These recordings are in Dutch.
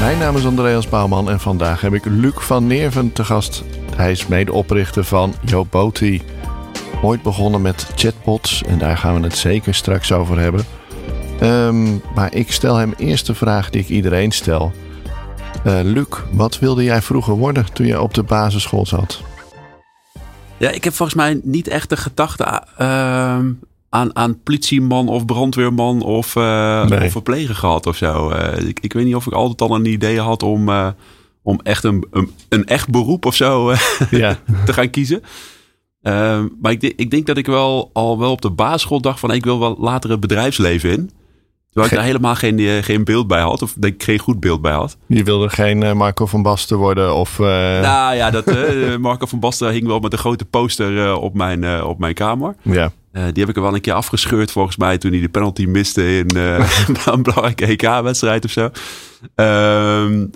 Mijn naam is Andreas Bouwman en vandaag heb ik Luc van Neerven te gast. Hij is medeoprichter van Joboti. Ooit begonnen met chatbots en daar gaan we het zeker straks over hebben. Ehm, maar ik stel hem eerst de vraag die ik iedereen stel. Uh, Luc, wat wilde jij vroeger worden toen je op de basisschool zat? Ja, ik heb volgens mij niet echt de gedachte uh, aan, aan politieman of brandweerman of, uh, nee. of verpleger gehad of zo. Uh, ik, ik weet niet of ik altijd al een idee had om, uh, om echt een, een, een, echt beroep of zo ja. te gaan kiezen. Ehm, maar ik, ik, denk dat ik wel al wel op de basisschool dacht van ik wil wel later het bedrijfsleven in. Terwijl ik daar helemaal geen, geen beeld bij had. Of denk ik geen goed beeld bij had. Je wilde geen Marco van Basten worden? Of, Nou ja, dat, Marco van Basten hing wel met een grote poster op, mijn, op mijn kamer. Ja. Uh, die heb ik er wel een keer afgescheurd volgens mij toen hij de penalty miste in uh, een belangrijke EK-wedstrijd of zo. Um,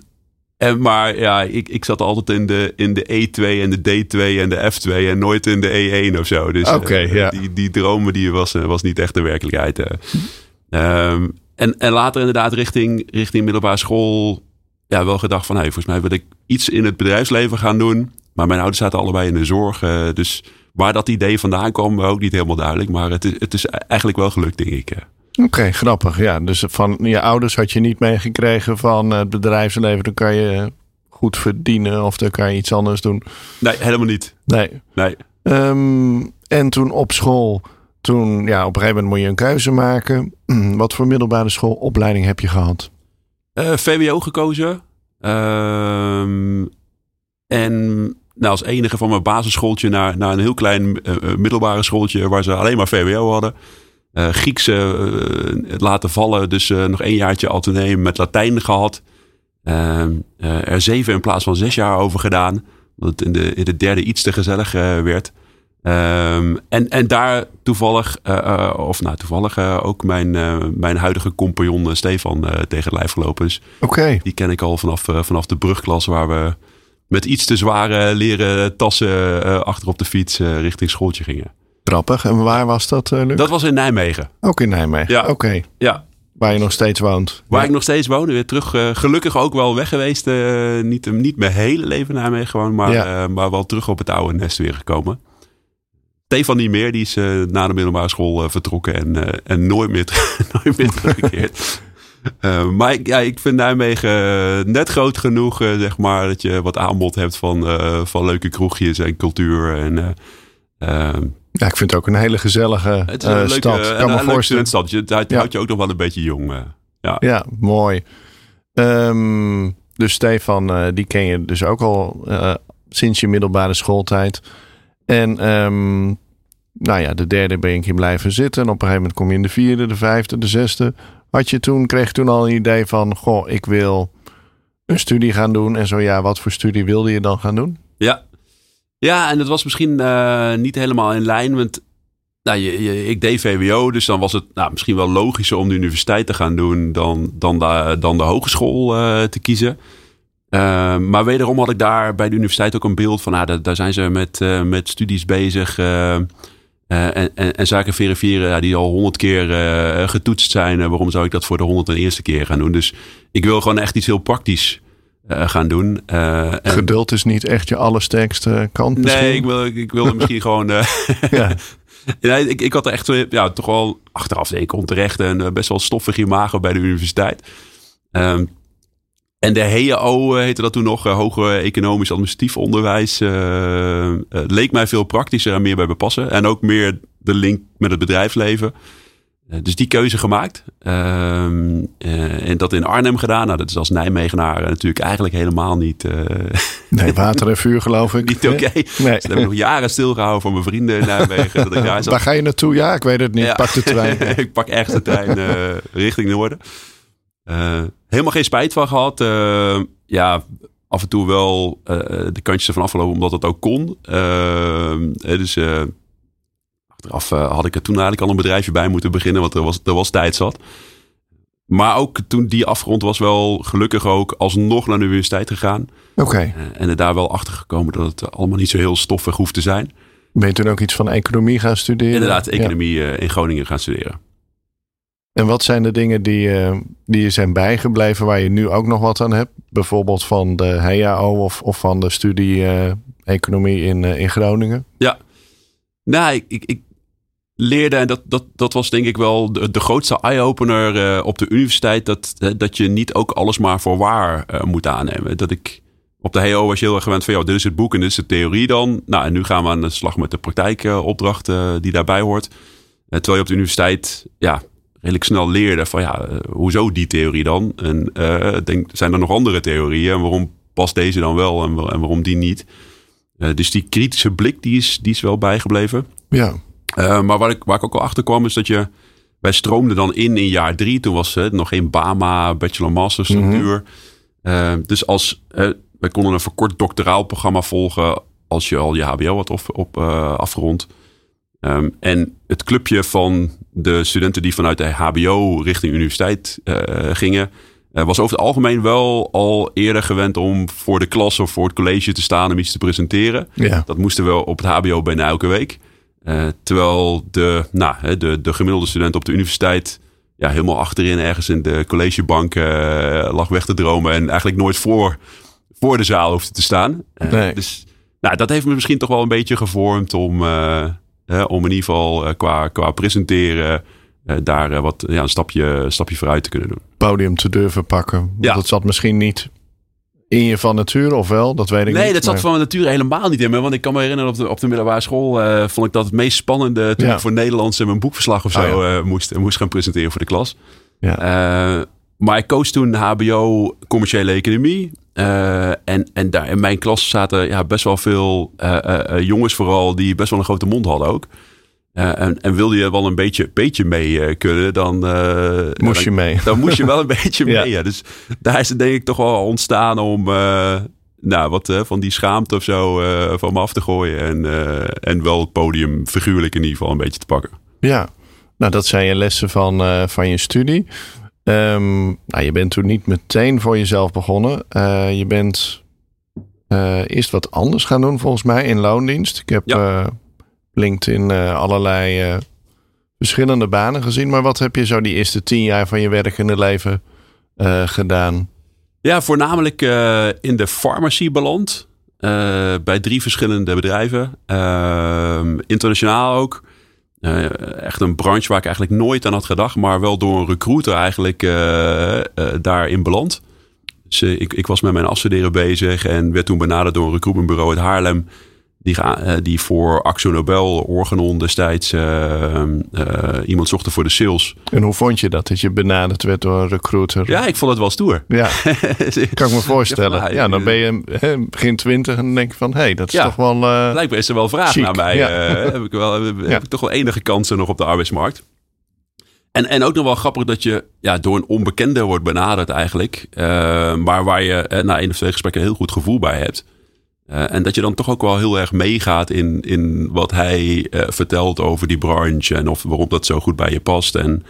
en, maar ja, ik, ik zat altijd in de, in de E2 en de D2 en de F2 en nooit in de E1 of zo. Dus okay, uh, ja. die, die dromen die was, was niet echt de werkelijkheid. Um, en, en later inderdaad richting, richting middelbare school ja, wel gedacht van hey, volgens mij wil ik iets in het bedrijfsleven gaan doen. Maar mijn ouders zaten allebei in de zorg. dus Waar dat idee vandaan kwam, ook niet helemaal duidelijk. Maar het is, het is eigenlijk wel gelukt, denk ik. Oké, okay, grappig. Ja, dus van je ouders had je niet meegekregen van het bedrijfsleven. Dan kan je goed verdienen of dan kan je iets anders doen. Nee, helemaal niet. Nee. nee. Um, en toen op school, toen ja, op een gegeven moment moet je een keuze maken. Wat voor middelbare schoolopleiding heb je gehad? Uh, VWO gekozen. Uh, en nou, als enige van mijn basisschooltje naar, naar een heel klein uh, middelbare schooltje waar ze alleen maar VWO hadden. Uh, Grieks laten vallen, dus nog één jaartje autoneem met Latijn gehad. Ehm, er zeven in plaats van zes jaar over gedaan, omdat het in de, in de derde iets te gezellig werd. Um, en, en daar toevallig, of nou toevallig ook mijn, mijn huidige compagnon Stefan tegen lijf gelopen. Dus okay. die ken ik al vanaf, vanaf de brugklas waar we met iets te zware leren tassen uh, achter op de fiets uh, richting schooltje gingen. Grappig. En waar was dat, Luc? Dat was in Nijmegen. Ook in Nijmegen? Ja. Oké. Okay. Ja. Waar je nog steeds woont? Waar ja. ik nog steeds woon. Weer terug. gelukkig ook wel weg geweest. niet, niet mijn hele leven naar Nijmegen gewoon. Maar, ja. maar wel terug op het oude nest weer gekomen. Stefan niet meer. Die is na de middelbare school vertrokken. En, en nooit meer, nooit meer teruggekeerd. Uh, maar ik, ja, ik vind Nijmegen net groot genoeg, uh, zeg maar, dat je wat aanbod hebt van, uh, van leuke kroegjes en cultuur. En, ja, ik vind het ook een hele gezellige het is een leuke, stad. Kan me voorstellen. Stad. Je, ja. houdt je ook nog wel een beetje jong. ja. ja, mooi. Um, dus Stefan, die ken je dus ook al sinds je middelbare schooltijd. En um, nou ja, de derde ben je een keer blijven zitten. En op een gegeven moment kom je in de vierde, de vijfde, de zesde. Had je toen, kreeg je toen al een idee van, goh, ik wil een studie gaan doen. En zo ja, wat voor studie wilde je dan gaan doen? Ja, ja en dat was misschien uh, niet helemaal in lijn. Want nou, je, ik deed VWO, dus dan was het nou, misschien wel logischer om de universiteit te gaan doen dan, dan, de, dan de hogeschool uh, te kiezen. Uh, maar wederom had ik daar bij de universiteit ook een beeld van, nou, daar, daar zijn ze met, met studies bezig. Uh, en, en, en, zaken verifiëren ja, die al honderd keer uh, getoetst zijn. Uh, waarom zou ik dat voor de honderd en eerste keer gaan doen? Dus ik wil gewoon echt iets heel praktisch gaan doen. En... Geduld is niet echt je allersterkste kant misschien? Nee, ik wil, ik wilde misschien gewoon... ja. nee, ik, ik had er echt ja, toch wel achteraf denk ik onterecht en best wel stoffig imago bij de universiteit. Um, en de HEO heette dat toen nog, Hoger Economisch Administratief Onderwijs. Uh, uh, leek mij veel praktischer en meer bij me passen. En ook meer de link met het bedrijfsleven. Uh, dus die keuze gemaakt. Ehm, en dat in Arnhem gedaan. Nou, dat is als Nijmegenaar natuurlijk eigenlijk helemaal niet... nee, water en vuur geloof ik. niet oké. Okay. Nee. Dus dat heb ik nog jaren stilgehouden van mijn vrienden in Nijmegen. dat ik daar, Waar ga je naartoe? Ja, ik weet het niet. Ja. Pak de trein. ik pak ergens de trein richting Noorden. Helemaal geen spijt van gehad. ja, af en toe wel de kantjes ervan afgelopen omdat het ook kon. dus achteraf had ik er toen eigenlijk al een bedrijfje bij moeten beginnen, want er was, er was tijd zat. Maar ook toen die afgerond was, wel gelukkig ook alsnog naar de universiteit gegaan. Oké. En er daar wel achter gekomen dat het allemaal niet zo heel stoffig hoeft te zijn. Ben je toen ook iets van economie gaan studeren? Inderdaad, economie ja. in Groningen gaan studeren. En wat zijn de dingen die, uh, die je zijn bijgebleven waar je nu ook nog wat aan hebt? Bijvoorbeeld van de HAO of, of van de studie uh, economie in, in Groningen? Ja, nou, ik, ik, leerde, en dat, dat, dat was denk ik wel de, de grootste eye-opener op de universiteit, dat, dat je niet ook alles maar voor waar moet aannemen. Dat ik op de HO was je heel erg gewend van, ja, dit is het boek en dit is de theorie dan. Nou, en nu gaan we aan de slag met de praktijkopdracht die daarbij hoort. terwijl je op de universiteit, ja, redelijk snel leerde van, ja, hoezo die theorie dan? En denk, zijn er nog andere theorieën en waarom past deze dan wel en, en waarom die niet? dus die kritische blik, die is, die is wel bijgebleven. Ja. Uh, maar waar ik, waar ik ook al achter kwam is dat je... Wij stroomden dan in in jaar drie. Toen was het nog geen BAMA, bachelor-master structuur. Mm -hmm. uh, dus als... Wij konden een verkort doctoraal programma volgen... als je al je hbo had op, op afgerond. Um, en het clubje van de studenten die vanuit de hbo richting universiteit gingen... was over het algemeen wel al eerder gewend om voor de klas of voor het college te staan om iets te presenteren. Ja. Dat moesten we op het hbo bijna elke week. Uh, terwijl de, nou, de, de gemiddelde student op de universiteit ja, helemaal achterin ergens in de collegebank lag weg te dromen en eigenlijk nooit voor, voor de zaal hoefde te staan. Nee. Dus nou, dat heeft me misschien toch wel een beetje gevormd om, om in ieder geval qua, qua presenteren daar wat ja, een stapje, stapje vooruit te kunnen doen. Podium te durven pakken. Ja. Dat zat misschien niet in je van nature of wel? Dat weet ik nee, niet. dat zat maar- van nature helemaal niet in me. Want ik kan me herinneren op de, op de middelbare school eh, vond ik dat het meest spannende toen Ja. ik voor Nederlands mijn boekverslag of zo Oh ja. eh, moest, moest gaan presenteren voor de klas. Ja. Eh, maar ik koos toen HBO commerciële economie. Eh, en, en daar in mijn klas zaten ja, best wel veel eh, eh, jongens vooral die best wel een grote mond hadden ook. En, en wilde je wel een beetje, beetje mee kunnen, dan, Moest dan- je mee. dan moest je wel een beetje mee. Ja. Dus daar is het denk ik toch wel ontstaan om nou, wat van die schaamte of zo van me af te gooien. En, en wel het podium figuurlijk in ieder geval een beetje te pakken. Ja, nou dat zijn je lessen van, van je studie. Ehm, nou, je bent toen niet meteen voor jezelf begonnen. Eh, je bent eh, eerst wat anders gaan doen volgens mij in loondienst. Ik heb Ja. eh, LinkedIn allerlei verschillende banen gezien. Maar wat heb je zo die eerste tien jaar van je werkende leven gedaan? Ja, voornamelijk in de farmacie beland. Bij drie verschillende bedrijven. Ehm, internationaal ook. Eh, echt een branche waar ik eigenlijk nooit aan had gedacht. Maar wel door een recruiter eigenlijk eh, daarin beland. Dus ik, ik was met mijn afstuderen bezig. En werd toen benaderd door een recruitmentbureau uit Haarlem. Die, eh, die voor Axo Nobel, Organon destijds eh, eh, iemand zochten voor de sales. En hoe vond je dat? Dat je benaderd werd door een recruiter? Ja, ik vond het wel stoer. Ja, kan ik me voorstellen. Ja, Ja, dan ben je begin twintig en denk je van... hé, hey, dat is Ja. toch wel... Blijkbaar is er wel vraag Chic, naar mij. ja. heb, ik wel, heb, ik toch wel enige kansen nog op de arbeidsmarkt. En, en ook nog wel grappig dat je ja, door een onbekende wordt benaderd eigenlijk. maar waar je eh, na één of twee gesprekken een heel goed gevoel bij hebt. Eh, en dat je dan toch ook wel heel erg meegaat in, in wat hij eh, vertelt over die branche. En of, waarom dat zo goed bij je past. En,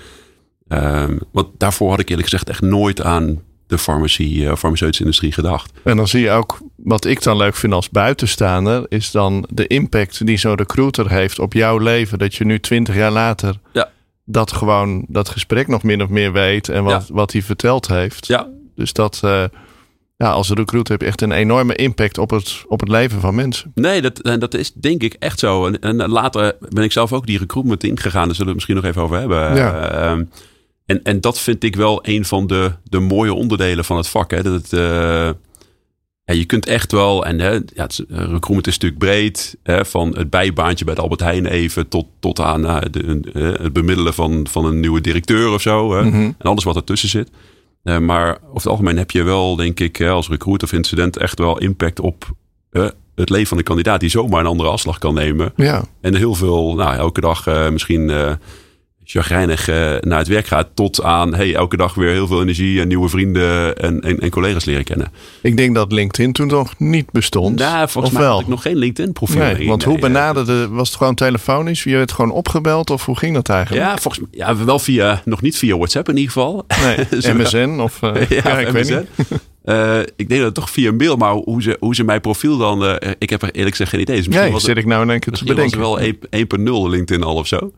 ehm, want daarvoor had ik eerlijk gezegd echt nooit aan de farmacie, eh, farmaceutische industrie gedacht. En dan zie je ook, wat ik dan leuk vind als buitenstaander, is dan de impact die zo'n recruiter heeft op jouw leven. Dat je nu twintig jaar later Ja. dat gewoon, dat gesprek nog min of meer weet en wat, wat hij verteld heeft. Ja, Dus dat, ja, als recruiter heb je echt een enorme impact op het, op het leven van mensen. Nee, dat, en dat is denk ik echt zo. En, en later ben ik zelf ook die recruitment ingegaan. Daar zullen we het misschien nog even over hebben. Ja. Ehm, en, en dat vind ik wel een van de, de mooie onderdelen van het vak. Hè? Dat het, eh, je kunt echt wel, en hè, ja, het, eh, recruitment is natuurlijk breed. Hè, van het bijbaantje bij de Albert Heijn even tot, tot aan eh, de, eh, het bemiddelen van, van een nieuwe directeur of zo. Hè? Mhm. En alles wat ertussen zit. Eh, maar over het algemeen heb je wel, denk ik, als recruiter of incident echt wel impact op eh, het leven van de kandidaat die zomaar een andere afslag kan nemen. Ja, En heel veel, nou, elke dag eh, misschien chagrijnig uh, naar het werk gaat. Tot aan hey, elke dag weer heel veel energie en nieuwe vrienden en, en, en collega's leren kennen. Ik denk dat LinkedIn toen nog niet bestond. Nou, volgens mij had ik nog geen LinkedIn profiel. Nee, want hoe benaderde, was het gewoon telefonisch? Je werd gewoon opgebeld of hoe ging dat eigenlijk? Ja, volgens mij ja, wel via, nog niet via WhatsApp in ieder geval. Nee, MSN of uh, ja, ja, ik weet niet. Uh, ik denk dat het toch via een mail, maar hoe ze, hoe ze mijn profiel dan... Uh, ik heb er eerlijk gezegd geen idee. Dus misschien nee, was zit ik nou in één keer te bedenken. was wel 1.0 LinkedIn al of zo.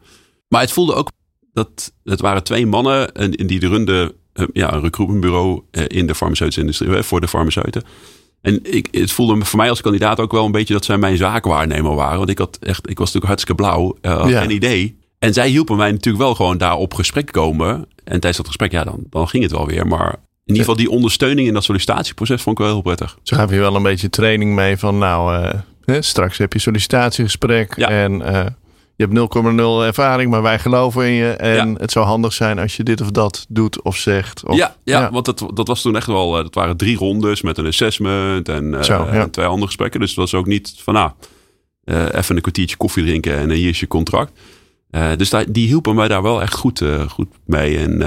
Maar het voelde ook dat het waren twee mannen en, die runden uh, ja, een recruitmentbureau in de farmaceutische industrie, voor de farmaceuten. En ik, het voelde voor mij als kandidaat ook wel een beetje dat zij mijn zaakwaarnemer waren. Want ik had echt, ik was natuurlijk hartstikke blauw, uh, ja. geen idee. En zij hielpen mij natuurlijk wel gewoon daar op gesprek komen. En tijdens dat gesprek, ja, dan, dan ging het wel weer. Maar in ieder geval die ondersteuning in dat sollicitatieproces vond ik wel heel prettig. Ze gaven je wel een beetje training mee van nou, uh, hè, straks heb je sollicitatiegesprek ja. en uh, je hebt 0,0 ervaring, maar wij geloven in je. En ja. het zou handig zijn als je dit of dat doet of zegt. Of, ja, ja, ja, want dat, dat was toen echt wel, dat waren drie rondes met een assessment en, uh, Zo, en twee andere gesprekken. Dus het was ook niet van nou, even een kwartiertje koffie drinken en hier is je contract. dus die hielpen mij daar wel echt goed, goed mee. En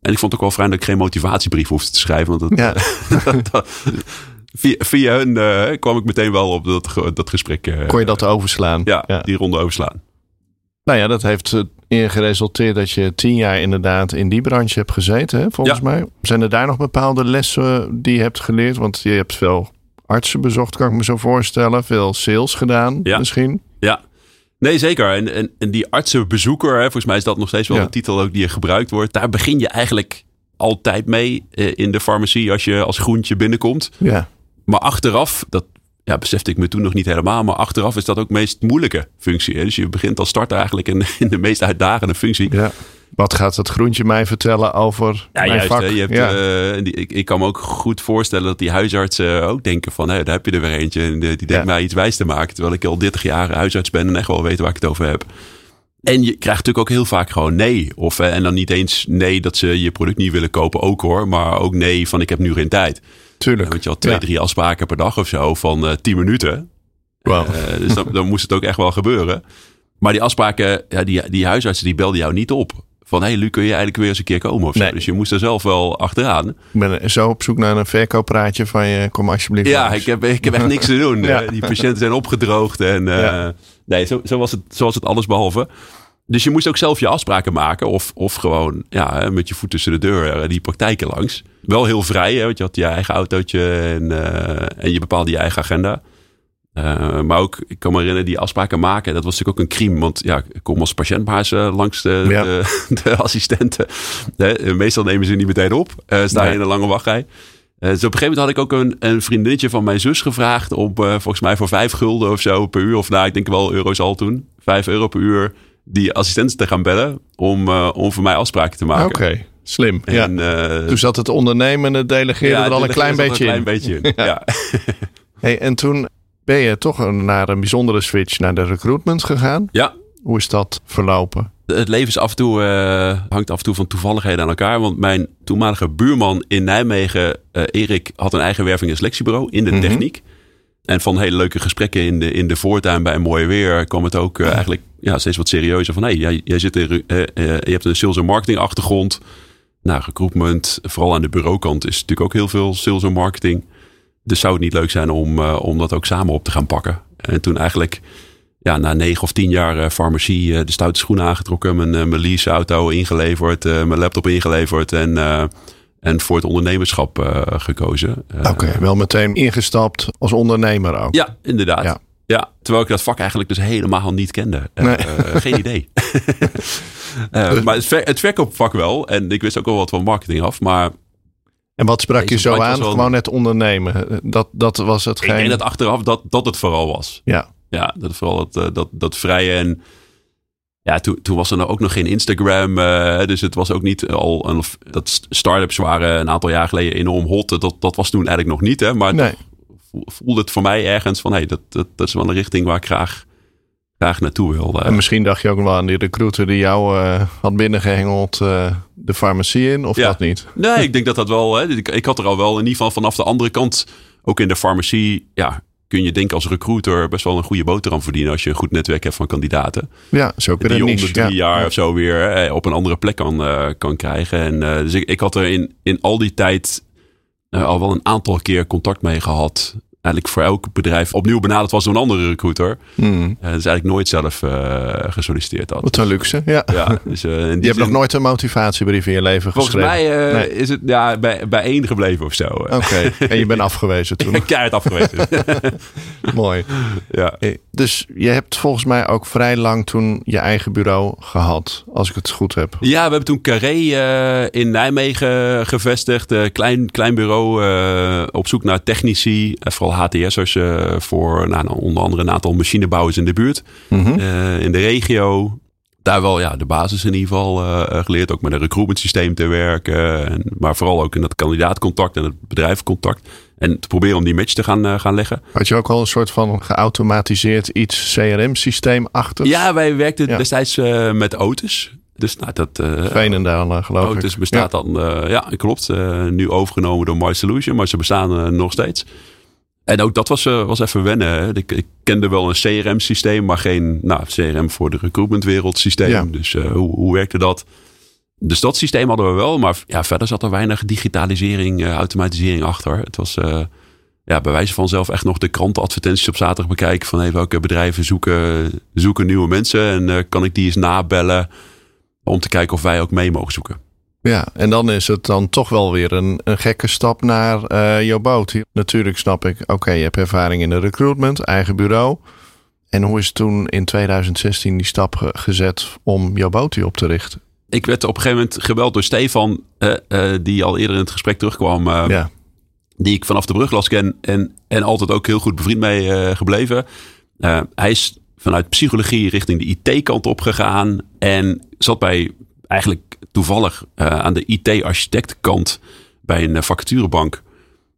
en ik vond het ook wel fijn dat ik geen motivatiebrief hoefde te schrijven. Want dat, ja. dat, via, via hun uh, kwam ik meteen wel op dat, dat gesprek. Uh, Kon je dat overslaan? Ja, ja, die ronde overslaan. Nou ja, dat heeft in geresulteerd dat je tien jaar inderdaad in die branche hebt gezeten, hè, volgens ja. mij. Zijn er daar nog bepaalde lessen die je hebt geleerd? Want je hebt veel artsen bezocht, kan ik me zo voorstellen. Veel sales gedaan ja. misschien. Ja, Nee, zeker. En, en, en die artsenbezoeker, hè, volgens mij is dat nog steeds wel ja. een titel ook die gebruikt wordt. Daar begin je eigenlijk altijd mee eh, in de farmacie als je als groentje binnenkomt. Ja. Maar achteraf, dat ja, besefte ik me toen nog niet helemaal. Maar achteraf is dat ook de meest moeilijke functie. Hè? Dus je begint als starter eigenlijk in, in de meest uitdagende functie. Ja. Wat gaat dat groentje mij vertellen over ja, mijn juist, vak? Hè, je hebt, ja. uh, die, ik, ik, kan me ook goed voorstellen dat die huisartsen ook denken van... Hé, daar heb je er weer eentje en die denkt mij iets wijs te maken. Terwijl ik al 30 jaar huisarts ben en echt wel weet waar ik het over heb. En je krijgt natuurlijk ook heel vaak gewoon nee. Of, en dan niet eens nee dat ze je product niet willen kopen, ook hoor. Maar ook nee van ik heb nu geen tijd. Tuurlijk. Want je had twee, drie afspraken per dag of zo van uh, 10 minuten. Wow. dus dan, dan moest het ook echt wel gebeuren. Maar die afspraken, ja, die, die huisartsen die belden jou niet op van hey Luc, kun je eigenlijk weer eens een keer komen of zo. Nee. Dus je moest er zelf wel achteraan. Ik ben zo op zoek naar een verkooppraatje van je, kom alsjeblieft. Ja, ik heb, ik heb echt niks te doen. ja. Die patiënten zijn opgedroogd en uh, ja. nee, zo, zo, was het, zo was het alles behalve. Dus je moest ook zelf je afspraken maken of, of gewoon ja, met je voet tussen de deur die praktijken langs. Wel heel vrij, hè, want je had je eigen autootje en, uh, en je bepaalde je eigen agenda. Uh, maar ook, ik kan me herinneren, die afspraken maken, dat was natuurlijk ook een crime. Want ja, ik kom als patiëntbaas uh, langs de, ja. de, de, assistenten. De, meestal nemen ze niet meteen op. Uh, sta je nee. in een lange wachtrij. dus op een gegeven moment had ik ook een, een vriendinnetje van mijn zus gevraagd. Om volgens mij voor vijf gulden of zo per uur. Of nou, ik denk wel euro's al toen. Vijf euro per uur die assistenten te gaan bellen. Om, om voor mij afspraken te maken. Oké. Okay. Slim. En, ja. toen zat het ondernemen, het delegeren ja, er al een klein beetje in. Een klein beetje in. ja. hey, en toen ben je toch naar een bijzondere switch naar de recruitment gegaan. Ja. Hoe is dat verlopen? Het leven is af en toe, uh, hangt af en toe van toevalligheden aan elkaar. Want mijn toenmalige buurman in Nijmegen, Erik, had een eigen werving- en selectiebureau in de mm -hmm. techniek. En van hele leuke gesprekken in de, in de voortuin bij mooi weer kwam het ook uh, eigenlijk ja, steeds wat serieuzer. Van hey, jij, jij zit in, je hebt een sales- en marketing achtergrond. Nou, recruitment, vooral aan de bureaukant, is natuurlijk ook heel veel sales en marketing. Dus zou het niet leuk zijn om, uh, om dat ook samen op te gaan pakken. En toen eigenlijk ja, na negen of tien jaar uh, farmacie uh, de stoute schoenen aangetrokken. Mijn, mijn leaseauto ingeleverd, mijn laptop ingeleverd en, en voor het ondernemerschap gekozen. Oké, okay, wel meteen ingestapt als ondernemer ook. Ja, inderdaad. Ja. Ja, terwijl ik dat vak eigenlijk dus helemaal niet kende. Nee. geen idee. maar het, ver, het verkoopvak wel. En ik wist ook wel wat van marketing af. Maar en wat sprak je zo aan? Gewoon net ondernemen. Dat, dat was het. Ik denk dat achteraf dat, dat het vooral was. Ja. Ja, dat vooral het, dat, dat vrije en... Ja, toen, toen was er ook nog geen Instagram. Uh, dus het was ook niet al... Een, dat start-ups waren een aantal jaar geleden enorm hot. Dat, dat was toen eigenlijk nog niet. Hè, maar nee. voelde het voor mij ergens van... Hey, dat, dat, dat is wel een richting waar ik graag graag naartoe wilde. En misschien dacht je ook wel aan die recruiter die jou uh, had binnengehengeld uh, de farmacie in, of ja. dat niet? Nee, ik denk dat dat wel. Hè, ik, ik, had er al wel in ieder geval vanaf de andere kant, ook in de farmacie, ja, kun je denk als recruiter best wel een goede boterham verdienen als je een goed netwerk hebt van kandidaten. Ja, zo Die je om de drie ja. jaar of zo weer eh, op een andere plek kan, eh, kan krijgen. En, eh, dus ik, ik had er in, in al die tijd al wel een aantal keer contact mee gehad. Eigenlijk voor elk bedrijf opnieuw benaderd was door een andere recruiter. Hmm. Eh, dus eigenlijk nooit zelf eh, gesolliciteerd had. Wat een luxe. Ja. Ja, dus, eh, Je hebt nog nooit een motivatiebrief in je leven Volgens geschreven. mij eh, Nee. is het ja, bij, bij één gebleven of zo. Oké, en je bent afgewezen toen. Keihard afgewezen. Mooi. ja. Dus je hebt volgens mij ook vrij lang toen je eigen bureau gehad, als ik het goed heb. Ja, we hebben toen Carré in Nijmegen gevestigd. Klein, klein bureau op zoek naar technici. eh, HTS'ers eh, voor nou, onder andere een aantal machinebouwers in de buurt. Mhm. eh, in de regio. Daar wel ja, de basis in ieder geval eh, geleerd. Ook met een recruitment systeem te werken. En, maar vooral ook in dat kandidaatcontact en het bedrijfcontact. En te proberen om die match te gaan, gaan leggen. Had je ook al een soort van geautomatiseerd iets CRM-systeem achter? Ja, wij werkten Ja. destijds met Otis. Dus nou, dat... Veenendaal, eh, geloof ik. Otis bestaat dan, ja, klopt. nu overgenomen door My Solution, maar ze bestaan nog steeds. En ook dat was, eh, was even wennen. Ik, ik kende wel een CRM-systeem, maar geen nou, CRM voor de recruitmentwereld systeem. Ja. Dus eh, hoe, hoe werkte dat? Dus dat systeem hadden we wel, maar ja, verder zat er weinig digitalisering, eh, automatisering achter. Het was ja, bij wijze van zelf echt nog de krantenadvertenties op zaterdag bekijken van hey, welke bedrijven zoeken, zoeken nieuwe mensen en kan ik die eens nabellen om te kijken of wij ook mee mogen zoeken. Ja, en dan is het dan toch wel weer een, een gekke stap naar eh jouw boot. Natuurlijk snap ik, oké, je hebt ervaring in de recruitment, eigen bureau. En hoe is toen in 2016 die stap ge- gezet om jouw boot op te richten? Ik werd op een gegeven moment gebeld door Stefan, eh, eh, die al eerder in het gesprek terugkwam. ja, Die ik vanaf de bruglas ken en, en altijd ook heel goed bevriend mee gebleven. Hij is vanuit psychologie richting de IT-kant opgegaan. En zat bij eigenlijk toevallig eh, aan de IT-architectenkant bij een eh, vacaturebank.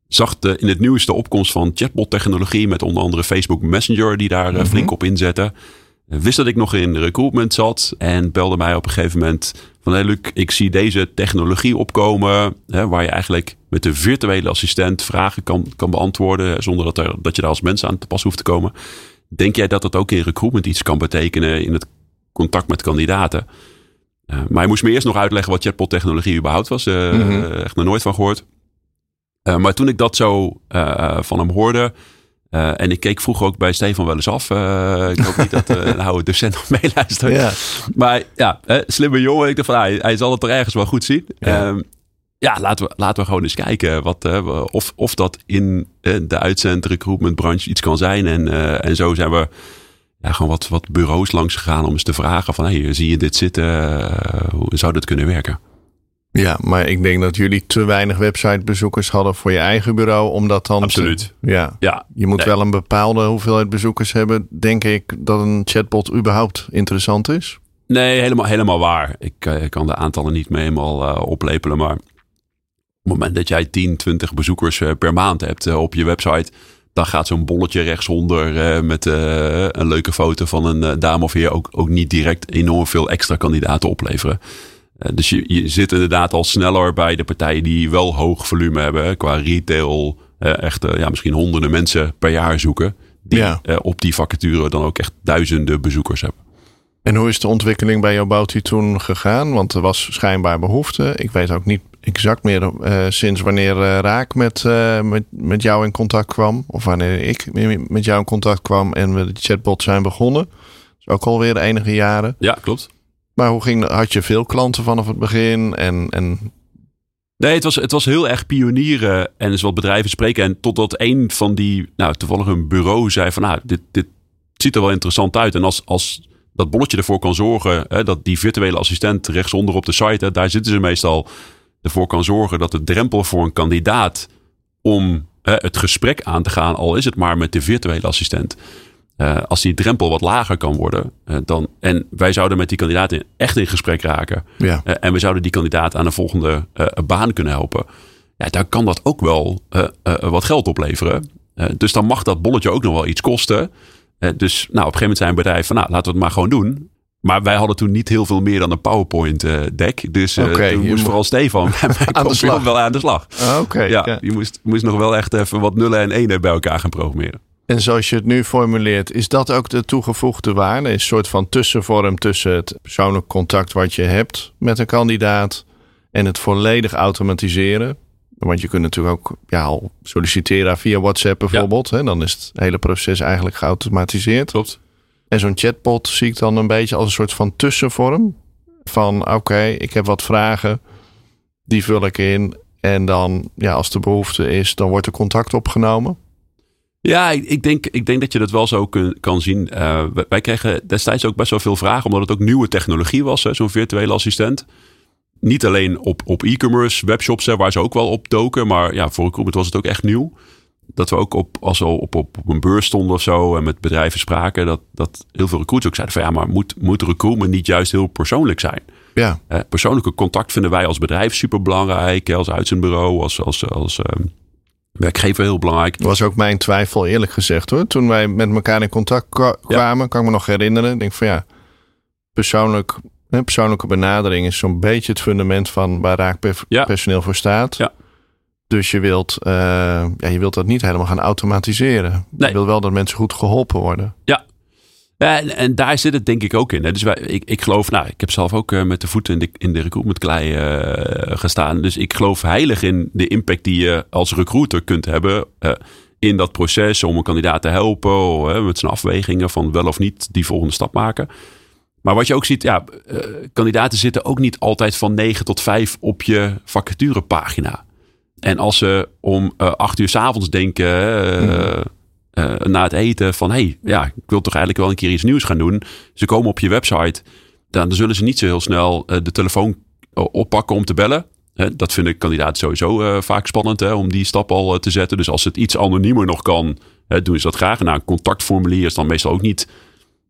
Zag de, in het nieuws de opkomst van chatbot-technologie met onder andere Facebook Messenger, die daar eh, flink op inzette. Eh, Wist dat ik nog in recruitment zat en belde mij op een gegeven moment van hey Luc, ik zie deze technologie opkomen hè, waar je eigenlijk met de virtuele assistent vragen kan, kan beantwoorden zonder dat, er, dat je daar als mens aan te pas hoeft te komen. Denk jij dat dat ook in recruitment iets kan betekenen in het contact met kandidaten? Eh, maar hij moest me eerst nog uitleggen wat chatbot technologie überhaupt was. Mhm. Echt nog nooit van gehoord. Eh, maar toen ik dat zo van hem hoorde. en ik keek vroeger ook bij Stefan wel eens af. ik hoop niet dat een oude docent nog meeluistert. ja. Maar ja, slimme jongen. Ik dacht van, hij, hij zal het er ergens wel goed zien. Ja. Ja, ja laten, we, laten we gewoon eens kijken wat, of, of dat in de uitzend recruitment branche iets kan zijn. En, en zo zijn we ja, gewoon wat, wat bureaus langs gegaan om eens te vragen van, hey, zie je dit zitten? Eh, hoe zou dat kunnen werken? ja, maar ik denk dat jullie te weinig websitebezoekers hadden voor je eigen bureau. Om dat dan te- Absoluut. ja, Ja, je moet Nee. wel een bepaalde hoeveelheid bezoekers hebben. Denk ik dat een chatbot überhaupt interessant is. Nee, helemaal, helemaal waar. Ik eh, kan de aantallen niet meer helemaal eh, oplepelen. Maar op het moment dat jij 10, 20 bezoekers per maand hebt op je website. Dan gaat zo'n bolletje rechtsonder eh, met eh, een leuke foto van een eh, dame of heer ook, ook niet direct enorm veel extra kandidaten opleveren. Dus je, je zit inderdaad al sneller bij de partijen die wel hoog volume hebben. hè, Qua retail echt ja, misschien honderden mensen per jaar zoeken. Die Ja. op die vacature dan ook echt duizenden bezoekers hebben. En hoe is de ontwikkeling bij jouw Boutie toen gegaan? Want er was schijnbaar behoefte. Ik weet ook niet exact meer eh, sinds wanneer eh, Raak met, eh, met, met jou in contact kwam. Of wanneer ik met jou in contact kwam en we de chatbot zijn begonnen. Dat is ook alweer enige jaren. Ja, klopt. Maar hoe ging, had je veel klanten vanaf het begin? En, en Nee, het was, het was heel erg pionieren en eens wat bedrijven spreken. En totdat een van die, nou toevallig een bureau zei van, nou, dit, dit ziet er wel interessant uit. En als, als dat bolletje ervoor kan zorgen, hè, dat die virtuele assistent rechtsonder op de site, hè, daar zitten ze meestal, ervoor kan zorgen dat de drempel voor een kandidaat om hè, het gesprek aan te gaan, al is het maar met de virtuele assistent. eh, als die drempel wat lager kan worden, eh, dan, en wij zouden met die kandidaat in- echt in gesprek raken, ja, eh, en we zouden die kandidaat aan een volgende baan kunnen helpen. Ja, daar kan dat ook wel wat geld opleveren. Dus dan mag dat bolletje ook nog wel iets kosten. Dus nou, op een gegeven moment zei een bedrijf van nou, laten we het maar gewoon doen. Maar wij hadden toen niet heel veel meer dan een PowerPoint-deck. dus eh, Oké, toen je moest mo- vooral Stefan Aan de slag. wel aan de slag. Ah, oké. Ja, ja. je moest, moest nog wel echt even wat nullen en enen bij elkaar gaan programmeren. En zoals je het nu formuleert, is dat ook de toegevoegde waarde? Een soort van tussenvorm tussen het persoonlijk contact wat je hebt met een kandidaat en het volledig automatiseren. Want je kunt natuurlijk ook ja, al solliciteren via WhatsApp bijvoorbeeld. Hè? Dan is het hele proces eigenlijk geautomatiseerd. Klopt. En zo'n chatbot zie ik dan een beetje als een soort van tussenvorm. Van oké, ik heb wat vragen, die vul ik in. En dan, ja, als de behoefte is, dan wordt er contact opgenomen. Ja, ik, denk, ik denk dat je dat wel zo kun, kan zien. Uh, wij kregen destijds ook best wel veel vragen, omdat het ook nieuwe technologie was, zo'n virtuele assistent. Niet alleen op, op e-commerce webshops, hè, waar ze ook wel op doken, maar ja, voor recruitment was het ook echt nieuw. Dat we ook op, als we op, op, op een beurs stonden of zo en met bedrijven spraken, dat, dat heel veel recruiters ook zeiden van ja, maar moet, moet recruitment niet juist heel persoonlijk zijn? Ja. Persoonlijke contact vinden wij als bedrijf super belangrijk, als uitzendbureau, als, als, als uh, werkgever heel belangrijk. Dat was ook mijn twijfel, eerlijk gezegd hoor. Toen wij met elkaar in contact kwamen, kan ik me nog herinneren. Ik denk van ja, persoonlijk, persoonlijke benadering is zo'n beetje het fundament van waar raakpersoneel ja. voor staat. Ja. Dus je wilt, uh, ja, je wilt dat niet helemaal gaan automatiseren. Nee. Je wil wel dat mensen goed geholpen worden. Ja, en, en, daar zit het denk ik ook in. Hè. Dus wij, ik, ik geloof, nou, ik heb zelf ook uh, met de voeten in de, in de recruitment klei uh, gestaan. Dus ik geloof heilig in de impact die je als recruiter kunt hebben in dat proces om een kandidaat te helpen met zijn afwegingen van wel of niet die volgende stap maken. Maar wat je ook ziet, ja, kandidaten zitten ook niet altijd van 9 tot 5 op je vacaturepagina. En als ze om 8 uur s avonds denken. Mm uh, na het eten van hey, ja, ik wil toch eigenlijk wel een keer iets nieuws gaan doen. Ze komen op je website, dan, zullen ze niet zo heel snel de telefoon oppakken om te bellen. Dat vinden kandidaten sowieso vaak spannend hè, om die stap al te zetten. Dus als het iets anoniemer nog kan, doen ze dat graag. Nou, een contactformulier is dan meestal ook niet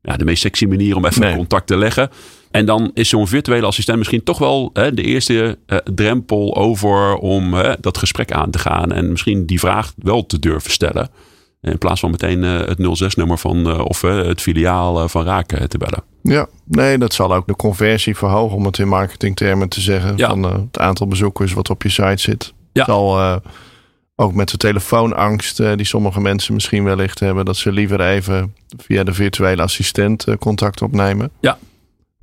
ja, de meest sexy manier om even nee. contact te leggen. En dan is zo'n virtuele assistent misschien toch wel hè, de eerste uh, drempel over om hè, dat gesprek aan te gaan. En misschien die vraag wel te durven stellen. In plaats van meteen uh, het 06-nummer van uh, of uh, het filiaal van Raak te bellen. Ja, nee, dat zal ook de conversie verhogen, om het in marketingtermen te zeggen. Ja. Van het aantal bezoekers wat op je site zit. Ja. Zal ook met de telefoonangst die sommige mensen misschien wellicht hebben, dat ze liever even via de virtuele assistent contact opnemen. Ja.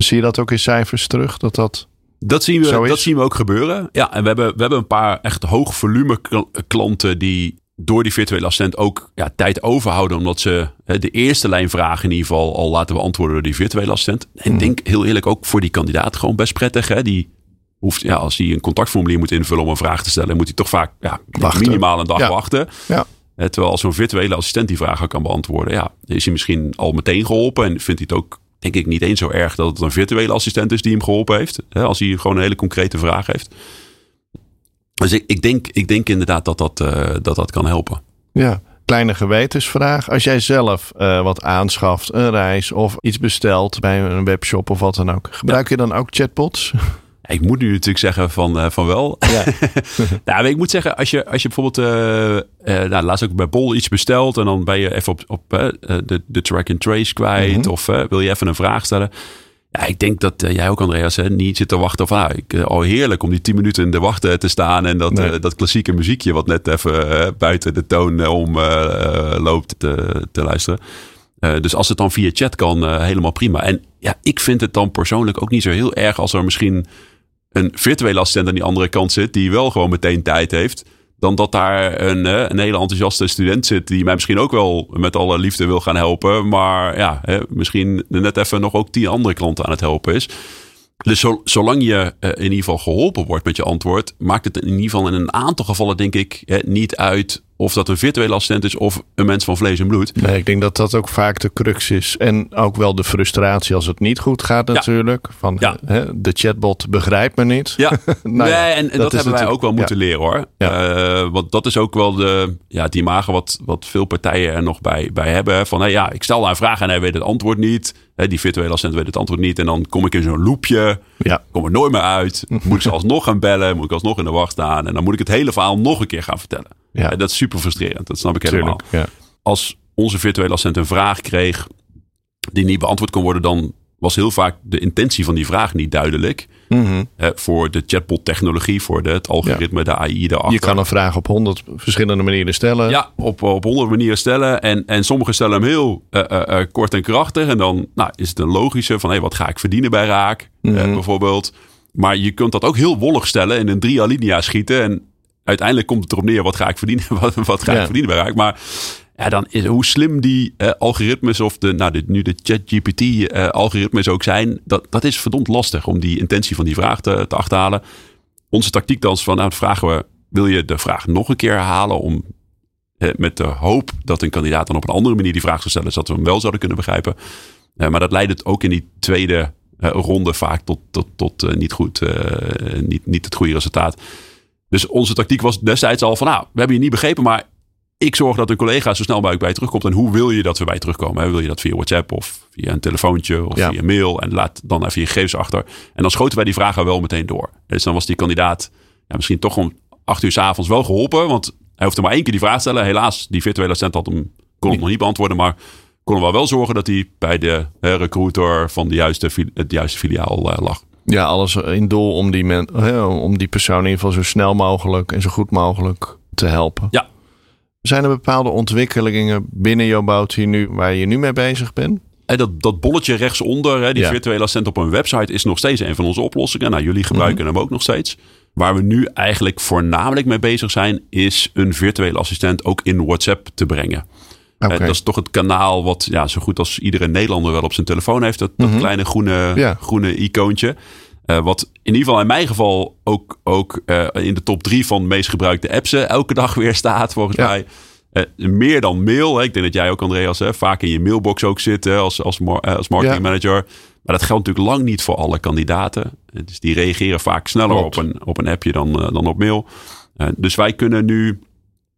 Zie je dat ook in cijfers terug? Dat dat dat zien, we, dat zien we ook gebeuren. Ja, en we hebben, we hebben een paar echt hoog volume klanten die door die virtuele assistent ook ja, tijd overhouden. Omdat ze hè, de eerste lijn vragen in ieder geval al laten beantwoorden door die virtuele assistent. En ik denk heel eerlijk ook voor die kandidaat gewoon best prettig. Hè? Die hoeft, ja, als hij een contactformulier moet invullen om een vraag te stellen, moet hij toch vaak ja, minimaal een dag ja. wachten. Ja. Terwijl als zo'n virtuele assistent die vragen kan beantwoorden, ja, is hij misschien al meteen geholpen. En vindt hij het ook, denk ik, niet eens zo erg dat het een virtuele assistent is die hem geholpen heeft. Hè? Als hij gewoon een hele concrete vraag heeft. Dus ik, ik, denk, ik denk inderdaad dat dat, uh, dat dat kan helpen. Ja, kleine gewetensvraag. Als jij zelf uh, wat aanschaft, een reis of iets bestelt bij een webshop of wat dan ook. Gebruik ja. je dan ook chatbots? Ik moet nu natuurlijk zeggen van, uh, van wel. Ja. nou, ik moet zeggen, als je, als je bijvoorbeeld, uh, uh, nou, laatst ook bij Bol iets bestelt en dan ben je even op, op de, de track and trace kwijt mm -hmm. of wil je even een vraag stellen. Ja, ik denk dat jij ook, Andreas, hè, niet zit te wachten van, ah, ik, oh heerlijk om die tien minuten in de wacht te staan en dat, nee. dat klassieke muziekje wat net even buiten de toon om loopt te, te luisteren. dus als het dan via chat kan, helemaal prima. En ja, ik vind het dan persoonlijk ook niet zo heel erg als er misschien een virtuele assistent aan die andere kant zit, die wel gewoon meteen tijd heeft dan dat daar een, een hele enthousiaste student zit die mij misschien ook wel met alle liefde wil gaan helpen. Maar ja, misschien net even nog ook tien andere klanten aan het helpen is. Dus zolang je in ieder geval geholpen wordt met je antwoord, maakt het in ieder geval in een aantal gevallen, denk ik, niet uit of dat een virtuele assistent is of een mens van vlees en bloed. Nee, ik denk dat dat ook vaak de crux is. En ook wel de frustratie als het niet goed gaat natuurlijk. Ja. Van ja. hè, de chatbot begrijpt me niet. Ja, nou nee, en, en dat, dat hebben wij ook wel moeten leren hoor. Uh, want dat is ook wel de, ja, die imago wat, wat veel partijen er nog bij, bij hebben. Van hey, ja, ik stel daar een vraag en hij weet het antwoord niet. Hè, die virtuele assistent weet het antwoord niet. En dan kom ik in zo'n loopje. Ja. Kom er nooit meer uit. Moet ik ze alsnog gaan bellen. Moet ik alsnog in de wacht staan. En dan moet ik het hele verhaal nog een keer gaan vertellen. Ja. dat is super frustrerend. Dat snap ik helemaal. Tuurlijk, ja. Als onze virtuele assistent een vraag kreeg die niet beantwoord kon worden, dan was heel vaak de intentie van die vraag niet duidelijk. Mhm. Voor de chatbot-technologie, voor de, het algoritme, de AI erachter. Je kan een vraag op honderd verschillende manieren stellen. Ja, op, op honderd manieren stellen. En, en sommigen stellen hem heel eh, eh, eh, kort en krachtig. En dan nou, is het een logische van, hé, wat ga ik verdienen bij Raak? eh, Mhm. bijvoorbeeld. Maar je kunt dat ook heel wollig stellen en in drie alinea schieten. En uiteindelijk komt het erop neer, wat ga ik verdienen? Wat, wat ga Ja. ik verdienen bij Raak? Maar ja, dan is, hoe slim die eh, algoritmes of de, nou, de, nu de ChatGPT-algoritmes ook zijn, dat, dat is verdomd lastig om die intentie van die vraag te, te achterhalen. Onze tactiek dan is van, nou, vragen we, wil je de vraag nog een keer herhalen om eh, met de hoop dat een kandidaat dan op een andere manier die vraag zou stellen, zodat we hem wel zouden kunnen begrijpen. Eh, maar dat leidt het ook in die tweede eh, ronde vaak tot, tot, tot eh, niet, goed, eh, niet, niet het goede resultaat. Dus onze tactiek was destijds al van, nou, we hebben je niet begrepen, maar ik zorg dat een collega zo snel mogelijk bij je terugkomt. En hoe wil je dat we bij je terugkomen? hè? Wil je dat via WhatsApp of via een telefoontje of Ja. via mail? En laat dan even je gegevens achter. En dan schoten wij die vragen wel meteen door. Dus dan was die kandidaat ja, misschien toch om acht uur 's avonds wel geholpen. Want hij hoefde maar één keer die vraag te stellen. Helaas, die virtuele assistent had hem, kon hem nog niet beantwoorden. Maar kon hem wel zorgen dat hij bij de recruiter van de juiste, het juiste filiaal eh, lag. Ja, alles in doel om die, men, om die persoon in ieder geval zo snel mogelijk en zo goed mogelijk te helpen. Ja. Zijn er bepaalde ontwikkelingen binnen jouw Bounty nu waar je nu mee bezig bent? En dat, dat bolletje rechtsonder, hè, die Ja. virtuele assistent op een website, is nog steeds een van onze oplossingen. Nou, jullie gebruiken Mhm. hem ook nog steeds. Waar we nu eigenlijk voornamelijk mee bezig zijn, is een virtuele assistent ook in WhatsApp te brengen. Dat is toch het kanaal wat ja, zo goed als iedere Nederlander wel op zijn telefoon heeft. Dat, dat Mhm. kleine groene, Ja. groene icoontje. Eh, wat in ieder geval in mijn geval ook, ook eh, in de top drie van de meest gebruikte apps eh, elke dag weer staat, volgens Ja. mij. Meer dan mail. Hè. Ik denk dat jij ook, Andreas, hè, vaak in je mailbox ook zit hè, als, als, als marketing Ja. manager. Maar dat geldt natuurlijk lang niet voor alle kandidaten. Dus die reageren vaak sneller Klopt. op een, op een appje dan, dan op mail. Dus wij kunnen nu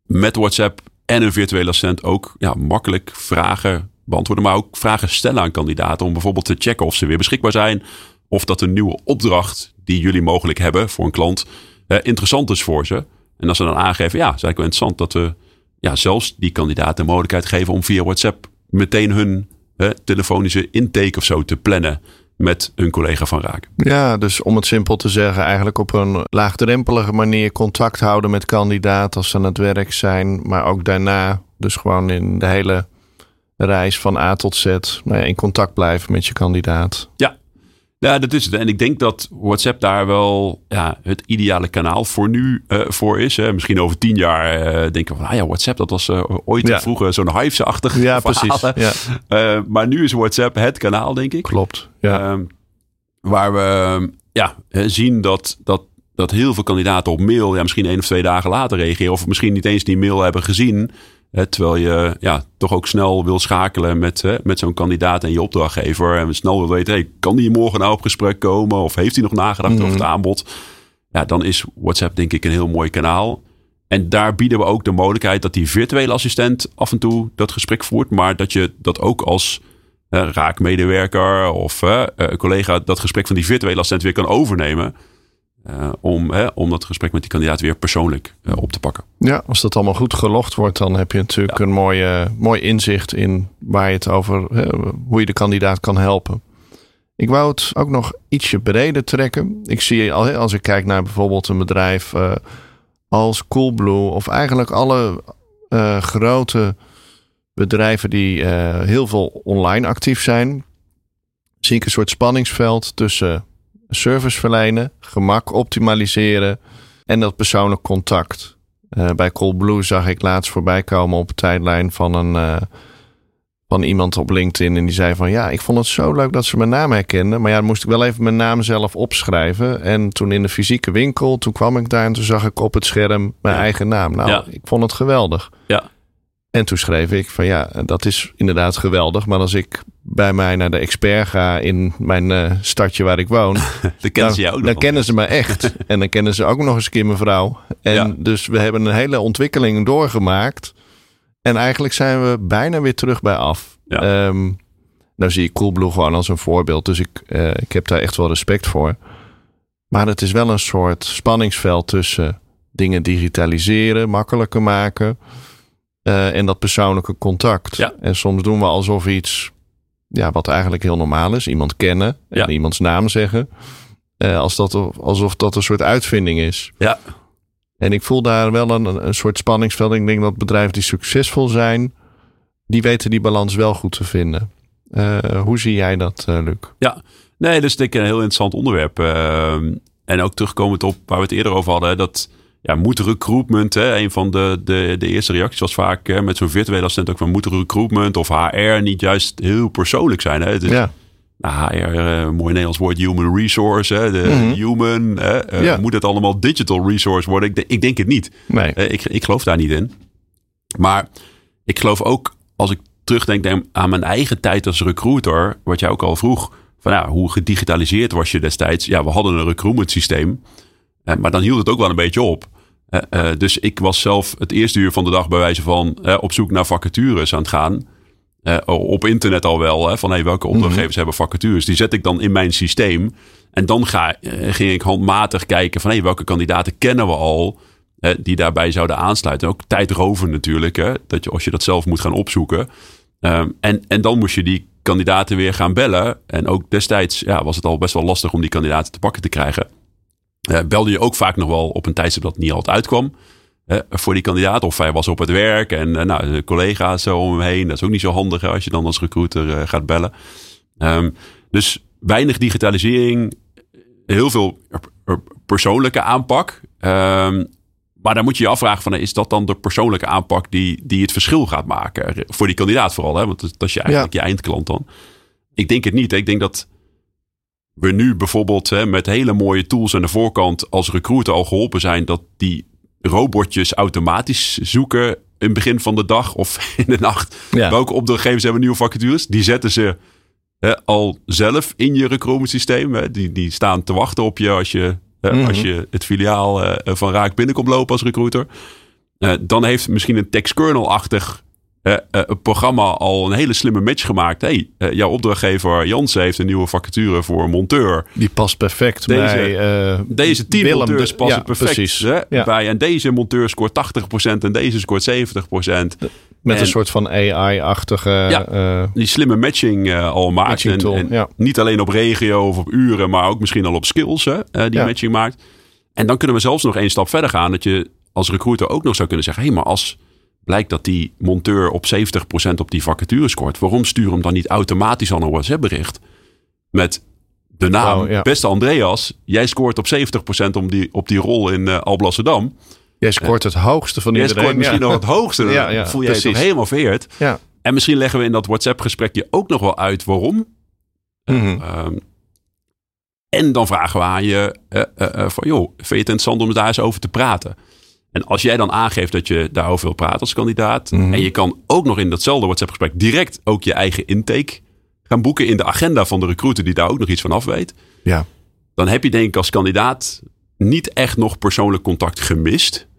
met WhatsApp en een virtuele assistent ook ja, makkelijk vragen beantwoorden. Maar ook vragen stellen aan kandidaten. Om bijvoorbeeld te checken of ze weer beschikbaar zijn. Of dat een nieuwe opdracht die jullie mogelijk hebben voor een klant eh, interessant is voor ze. En als ze dan aangeven, ja, het is wel interessant dat we ja, zelfs die kandidaten de mogelijkheid geven om via WhatsApp meteen hun telefonische intake of zo te plannen met een collega van Raak. Ja, dus om het simpel te zeggen, eigenlijk op een laagdrempelige manier contact houden met kandidaten als ze aan het werk zijn. Maar ook daarna, dus gewoon in de hele reis van A tot Z, nou ja, in contact blijven met je kandidaat. Ja, dat is het. En ik denk dat WhatsApp daar wel ja, het ideale kanaal voor nu eh, voor is. Hè. Misschien over tien jaar eh, denken we van, ah ja, WhatsApp, dat was eh, ooit Ja. vroeger zo'n hives-achtig Ja, precies. Ja, maar nu is WhatsApp het kanaal, denk ik. klopt. Ja. Ehm, waar we ja, zien dat, dat, dat heel veel kandidaten op mail ja, misschien één of twee dagen later reageren. Of misschien niet eens die mail hebben gezien. Hè, terwijl je ja, toch ook snel wil schakelen met, hè, met zo'n kandidaat en je opdrachtgever. En snel wil weten, hey, kan die morgen nou op gesprek komen? Of heeft hij nog nagedacht Mhm. over het aanbod? Ja, dan is WhatsApp denk ik een heel mooi kanaal. En daar bieden we ook de mogelijkheid dat die virtuele assistent af en toe dat gesprek voert. Maar dat je dat ook als eh, raakmedewerker of eh, collega dat gesprek van die virtuele assistent weer kan overnemen. Eh, om, hè, om dat gesprek met die kandidaat weer persoonlijk eh, op te pakken. Ja, als dat allemaal goed gelogd wordt, dan heb je natuurlijk een mooi, eh, mooi inzicht in waar je het over, hè, hoe je de kandidaat kan helpen. Ik wou het ook nog ietsje breder trekken. Ik zie al, als ik kijk naar bijvoorbeeld een bedrijf eh, als Coolblue of eigenlijk alle grote bedrijven die heel veel online actief zijn, zie ik een soort spanningsveld tussen service verlenen, gemak optimaliseren en dat persoonlijk contact. Eh, bij Coolblue zag ik laatst voorbij komen op een tijdlijn van een eh, van iemand op LinkedIn en die zei van ja, ik vond het zo leuk dat ze mijn naam herkenden, maar ja, dan moest ik wel even mijn naam zelf opschrijven. En toen in de fysieke winkel, toen kwam ik daar en toen zag ik op het scherm mijn Ja. eigen naam. Nou, Ja. ik vond het geweldig. Ja. En toen schreef ik van ja, dat is inderdaad geweldig, maar als ik bij mij naar de expert ga in mijn eh, stadje waar ik woon, Dat kennen dan, ze jou ook dan nog. kennen ze me echt. en dan kennen ze ook nog eens een keer mijn vrouw. En Ja. dus we hebben een hele ontwikkeling doorgemaakt. En eigenlijk zijn we bijna weer terug bij af. Ja. Ehm, nou zie ik Coolblue gewoon als een voorbeeld. Dus ik, eh, ik heb daar echt wel respect voor. Maar het is wel een soort spanningsveld tussen dingen digitaliseren, makkelijker maken. Eh, en dat persoonlijke contact. Ja. En soms doen we alsof iets, ja, wat eigenlijk heel normaal is, iemand kennen en Ja. iemands naam zeggen. Eh, als dat, alsof dat een soort uitvinding is. Ja. En ik voel daar wel een, een soort spanningsveld. Ik denk dat bedrijven die succesvol zijn, die weten die balans wel goed te vinden. Uh, hoe zie jij dat, Luc? Ja, nee, dat is denk ik een heel interessant onderwerp. Uh, en ook terugkomend op waar we het eerder over hadden, dat ja, moet recruitment, hè, een van de, de, de eerste reacties was vaak hè, met zo'n virtuele assistent ook van moet recruitment of HR niet juist heel persoonlijk zijn. Hè? Het is, ja. Nou, HR, uh, mooi Nederlands woord, human resource, hè, de Mhm. human. Hè, uh, Ja. Moet het allemaal digital resource worden? Ik, denk- ik denk het niet. Nee. Eh, ik, ik geloof daar niet in. Maar ik geloof ook, als ik terugdenk denk aan mijn eigen tijd als recruiter, wat jij ook al vroeg, van ja, hoe gedigitaliseerd was je destijds? Ja, we hadden een recruitment systeem, eh, maar dan hield het ook wel een beetje op. Eh, eh, dus ik was zelf het eerste uur van de dag bij wijze van eh, op zoek naar vacatures aan het gaan. Op internet al wel, hè, van hey, welke opdrachtgevers hebben vacatures. Die zet ik dan in mijn systeem. En dan ga, ging ik handmatig kijken van hey, welke kandidaten kennen we al die daarbij zouden aansluiten. Ook tijdroven natuurlijk, hè, dat je, als je dat zelf moet gaan opzoeken. Ehm, en, en dan moest je die kandidaten weer gaan bellen. En ook destijds ja, was het al best wel lastig om die kandidaten te pakken te krijgen. Eh, belde je ook vaak nog wel op een tijdstip dat niet altijd kwam. eh, voor die kandidaat. Of hij was op het werk en eh, nou, de collega's zo om hem heen. Dat is ook niet zo handig als je dan als recruiter gaat bellen. Ehm, dus weinig digitalisering. Heel veel per- persoonlijke aanpak. Ehm, maar dan moet je je afvragen: van, is dat dan de persoonlijke aanpak die, die het verschil gaat maken? Voor die kandidaat vooral, hè? want dat is je eigenlijk je eindklant dan. Ik denk het niet. hè. Ik denk dat we nu bijvoorbeeld hè, met hele mooie tools aan de voorkant als recruiter al geholpen zijn dat die robotjes automatisch zoeken in het begin van de dag of in de nacht. Ja. Welke opdrachtgevers hebben nieuwe vacatures? Die zetten ze hè, al zelf in je recruitment systeem. Hè. Die, die staan te wachten op je als je, hè, Mhm. als je het filiaal eh, van Raak binnenkomt lopen als recruiter. Eh, dan heeft misschien een text-kernel-achtig eh, eh, een programma al een hele slimme match gemaakt. hey, eh, jouw opdrachtgever Jansen heeft een nieuwe vacature voor monteur. Die past perfect Deze- bij eh, Deze tien Willem. monteurs Dus- passen ja, perfect precies. Ja. bij. En deze monteur scoort 80% en deze scoort 70%. Met En- een soort van AI-achtige. Ja. eh, Die slimme matching eh, al maakt. Matching En, tool, en ja. niet alleen op regio of op uren, maar ook misschien al op skills hè, eh, die matching maakt. En dan kunnen we zelfs nog één stap verder gaan. Dat je als recruiter ook nog zou kunnen zeggen... hé, hey, maar als blijkt dat die monteur op 70% op die vacature scoort... waarom stuur hem dan niet automatisch al een WhatsApp-bericht... met de naam, ja. beste Andreas... jij scoort op 70% op die, op die rol in eh Alblasserdam... jij scoort het hoogste van Jij iedereen. scoort misschien ja. nog het hoogste. Dan Ja, voel jij je toch helemaal vereerd. Ja. En misschien leggen we in dat WhatsApp-gesprekje ook nog wel uit waarom. Mhm. Ehm, en dan vragen we aan je eh, eh, eh, van, joh, vind je het interessant om daar eens over te praten? En als jij dan aangeeft dat je daarover wil praten als kandidaat... Mhm. en je kan ook nog in datzelfde WhatsApp-gesprek direct ook je eigen intake gaan boeken... in de agenda van de recruiter die daar ook nog iets van af weet... Ja. dan heb je denk ik als kandidaat niet echt nog persoonlijk contact gemist...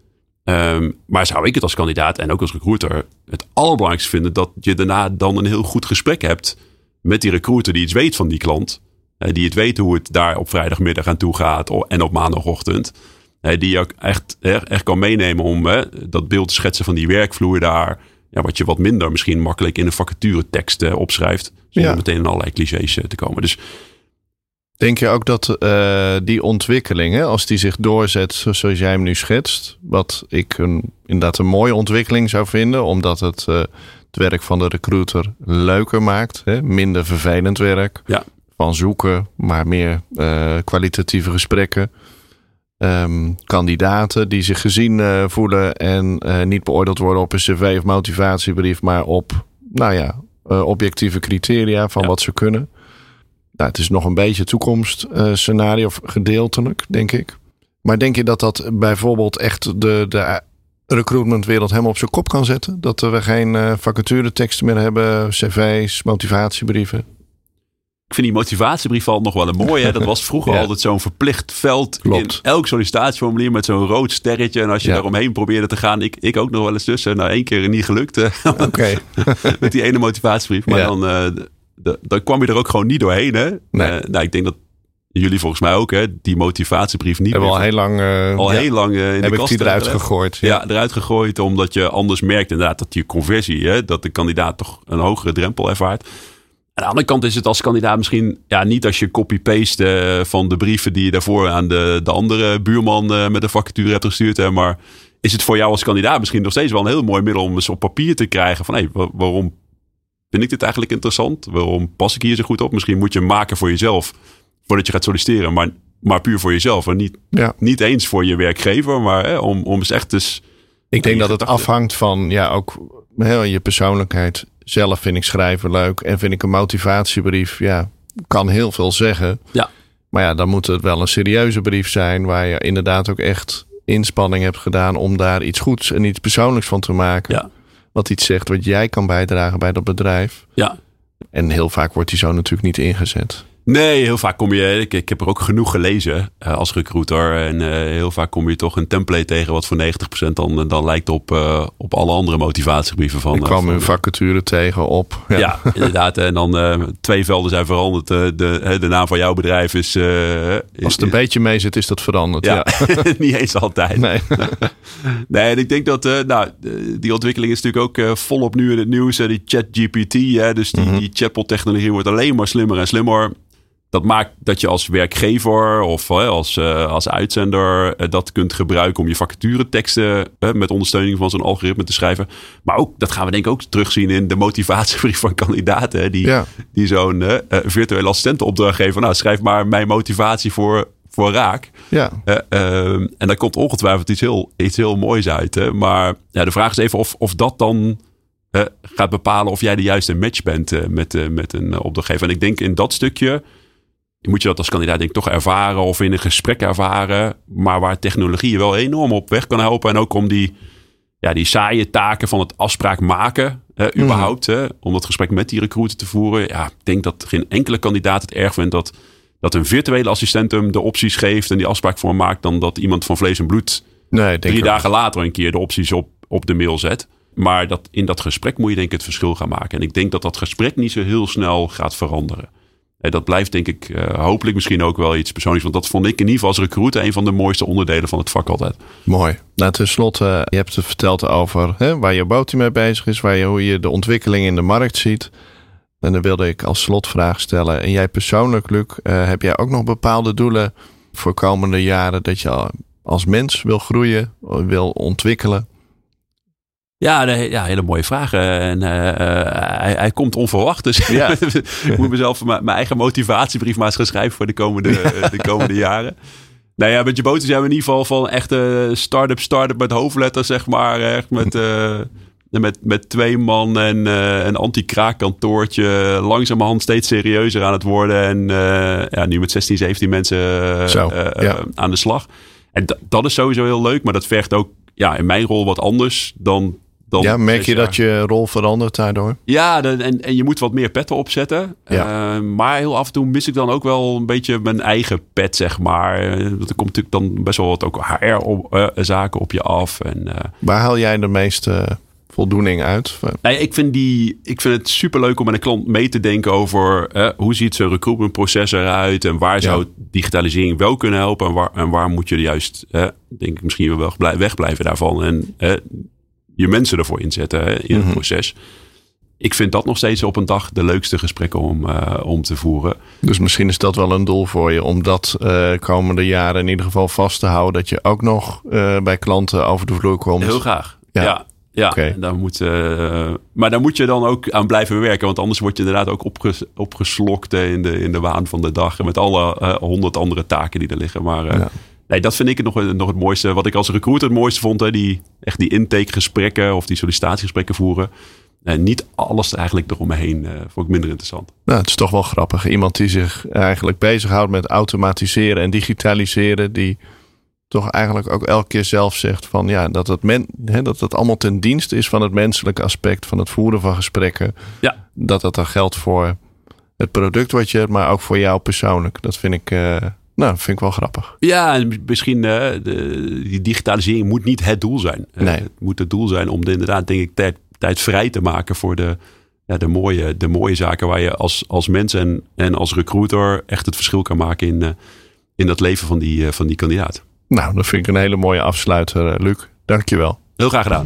Ehm, maar zou ik het als kandidaat en ook als recruiter het allerbelangrijkste vinden dat je daarna dan een heel goed gesprek hebt met die recruiter die iets weet van die klant. die het weet hoe het daar op vrijdagmiddag aan toe gaat en op maandagochtend. Die je ook echt, echt kan meenemen om eh, dat beeld te schetsen van die werkvloer daar. Ja, wat je wat minder misschien makkelijk in een vacaturetekst eh, opschrijft. Zonder Ja. meteen in allerlei clichés eh, te komen. Dus Denk je ook dat eh, die ontwikkeling, hè, als die zich doorzet zo- zoals jij hem nu schetst, wat ik een, inderdaad een mooie ontwikkeling zou vinden, omdat het het werk van de recruiter leuker maakt, hè, minder vervelend werk Ja. van zoeken, maar meer kwalitatieve gesprekken. Ehm, kandidaten die zich gezien eh, voelen en eh, niet beoordeeld worden op een cv of motivatiebrief, maar op, nou ja, eh, objectieve criteria van Ja. wat ze kunnen. Nou, het is nog een beetje toekomstscenario, of gedeeltelijk, denk ik. Maar denk je dat dat bijvoorbeeld echt de, de recruitmentwereld helemaal op zijn kop kan zetten? Dat we geen vacatureteksten meer hebben, cv's, motivatiebrieven? Ik vind die motivatiebrief al nog wel een mooie. Hè? Dat was vroeger Ja. altijd zo'n verplicht veld Klopt. in elk sollicitatieformulier met zo'n rood sterretje. En als je Ja. daaromheen probeerde te gaan, ik, ik ook nog wel eens tussen. Nou, één keer niet gelukt eh, Oké. met die ene motivatiebrief. Maar Ja. dan, eh, dan kwam je er ook gewoon niet doorheen. Hè? Nee. Eh, nou, ik denk dat jullie volgens mij ook hè, die motivatiebrief niet Hebben meer al heel lang, eh, al ja, heel lang eh, in de kast eruit gegooid. Ja. eruit gegooid. Omdat je anders merkt inderdaad dat je conversie, hè, dat de kandidaat toch een hogere drempel ervaart. Aan de andere kant is het als kandidaat misschien ja, niet als je copy-paste eh, van de brieven die je daarvoor aan de, de andere buurman eh, met de vacature hebt gestuurd. Hè, maar is het voor jou als kandidaat misschien nog steeds wel een heel mooi middel om eens op papier te krijgen van hé, hey, waarom vind ik dit eigenlijk interessant? Waarom pas ik hier zo goed op? Misschien moet je hem maken voor jezelf voordat je gaat solliciteren, maar, maar puur voor jezelf. En niet, Ja. niet eens voor je werkgever, maar hè, om, om eens echt eens... Ik denk dat het afhangt van ja, ook heel je persoonlijkheid. Zelf vind ik schrijven leuk en vind ik een motivatiebrief, ja, kan heel veel zeggen. Ja. Maar ja, dan moet het wel een serieuze brief zijn waar je inderdaad ook echt inspanning hebt gedaan om daar iets goeds en iets persoonlijks van te maken. Ja. Wat iets zegt wat jij kan bijdragen bij dat bedrijf. Ja, En heel vaak wordt die zo natuurlijk niet ingezet. Nee, heel vaak kom je. Ik, ik heb er ook genoeg gelezen eh, als recruiter. En eh, heel vaak kom je toch een template tegen wat voor 90% dan, dan lijkt op, eh, op alle andere motivatiebrieven van. Ik kwam een vacature tegen op. Ja, inderdaad. En dan twee velden zijn veranderd. De, de naam van jouw bedrijf is. Als het een beetje mee zit, is dat veranderd. ja, Ja. niet eens altijd. Nee. Nee, en ik denk dat nou, die ontwikkeling is natuurlijk ook volop nu in het nieuws. die ChatGPT, hè, dus die, die chatbot-technologie wordt alleen maar slimmer en slimmer. Dat maakt dat je als werkgever of als, eh, als uitzender eh, dat kunt gebruiken om je vacatureteksten met ondersteuning van zo'n algoritme te schrijven. Maar ook, dat gaan we denk ik ook terugzien in de motivatiebrief van kandidaten. die, Ja. die zo'n eh, virtuele assistentenopdracht geven. Nou, schrijf maar mijn motivatie voor, voor raak. Ja. Eh, ehm, en daar komt ongetwijfeld iets heel, iets heel moois uit. Hè? Maar ja, de vraag is even of, of dat dan gaat bepalen of jij de juiste match bent met, met een opdrachtgever. En ik denk in dat stukje moet je dat als kandidaat denk ik toch ervaren of in een gesprek ervaren. Maar waar technologie je wel enorm op weg kan helpen. En ook om die, ja, die saaie taken van het afspraak maken, eh, überhaupt. Hè, om dat gesprek met die recruiter te voeren. Ja, ik denk dat geen enkele kandidaat het erg vindt dat, dat een virtuele assistent hem de opties geeft en die afspraak voor hem maakt. Dan dat iemand van vlees en bloed Nee, drie dagen later een keer de opties op, op de mail zet. Maar dat, in dat gesprek moet je denk ik het verschil gaan maken. En ik denk dat dat gesprek niet zo heel snel gaat veranderen. Dat blijft denk ik eh, hopelijk misschien ook wel iets persoonlijks. Want dat vond ik in ieder geval als recruiter een van de mooiste onderdelen van het vak altijd. Mooi. Nou, ten slotte, je hebt het verteld over hè, waar je boot mee bezig is, waar je, hoe je de ontwikkeling in de markt ziet. En dan wilde ik als slotvraag stellen. En jij persoonlijk, Luc, eh, heb jij ook nog bepaalde doelen voor komende jaren dat je als mens wil groeien, wil ontwikkelen? Ja, ja hele mooie vraag. Eh, En eh, eh, hij, hij komt onverwacht. Dus Ja. ik moet mezelf mijn mijn eigen motivatiebrief maar eens gaan schrijven voor de komende, de komende jaren. Nou ja, met Jeboten zijn we in ieder geval van echte start-up, start-up met hoofdletters, zeg maar. Echt met, eh, met, met twee man en eh, een anti-kraakkantoortje. Langzamerhand steeds serieuzer aan het worden. En eh, ja, nu met 16, 17 mensen eh, Zo, eh, ja. eh, aan de slag. En dat- dat is sowieso heel leuk, maar dat vergt ook ja, in mijn rol wat anders dan. Dan ja, merk je dat je rol verandert daardoor? Ja, en, en je moet wat meer petten opzetten. Ja. Eh, maar heel af en toe mis ik dan ook wel een beetje mijn eigen pet, zeg maar. Eh, Want er komt natuurlijk dan best wel wat ook HR-zaken op je af. En, eh, Waar haal jij de meeste voldoening uit? ja, ik, vind die, ik vind het superleuk om met een klant mee te denken over eh, hoe ziet zo'n recruitmentproces eruit en waar zou digitalisering wel kunnen helpen en waar, en waar moet je juist, eh, denk ik, misschien wel blij- wegblijven daarvan en eh, je mensen ervoor inzetten hè, in het Mhm. proces. Ik vind dat nog steeds op een dag de leukste gesprekken om, eh, om te voeren. Dus misschien is dat wel een doel voor je om dat eh, komende jaren in ieder geval vast te houden. Dat je ook nog eh, bij klanten over de vloer komt. Heel graag. Ja. Ja. Ja, daar moet, maar daar moet je dan ook aan blijven werken. Want anders word je inderdaad ook opges, opgeslokt in de, in de waan van de dag. En met alle honderd andere taken die er liggen. Maar Ja. Nee, dat vind ik nog, nog het mooiste. Wat ik als recruiter het mooiste vond. Hè, die, echt die intakegesprekken of die sollicitatiegesprekken voeren. En niet alles eigenlijk eromheen eh vond ik minder interessant. Nou, het is toch wel grappig. Iemand die zich eigenlijk bezighoudt met automatiseren en digitaliseren. Die toch eigenlijk ook elke keer zelf zegt van ja, dat het, men, hè, dat het allemaal ten dienste is van het menselijke aspect van het voeren van gesprekken. Ja. Dat dat dan geldt voor het product wat je hebt, maar ook voor jou persoonlijk. Dat vind ik, eh, nou, vind ik wel grappig. Ja, en misschien eh, de, die digitalisering moet niet het doel zijn. Eh, Nee. Het moet het doel zijn om de, inderdaad, denk ik, tijd, tijd vrij te maken voor de, ja, de, mooie, de mooie zaken waar je als, als mens en, en als recruiter echt het verschil kan maken in, eh, in dat leven van die, van die kandidaat. Nou, dat vind ik een hele mooie afsluiter, Luc. Dankjewel. Heel graag gedaan.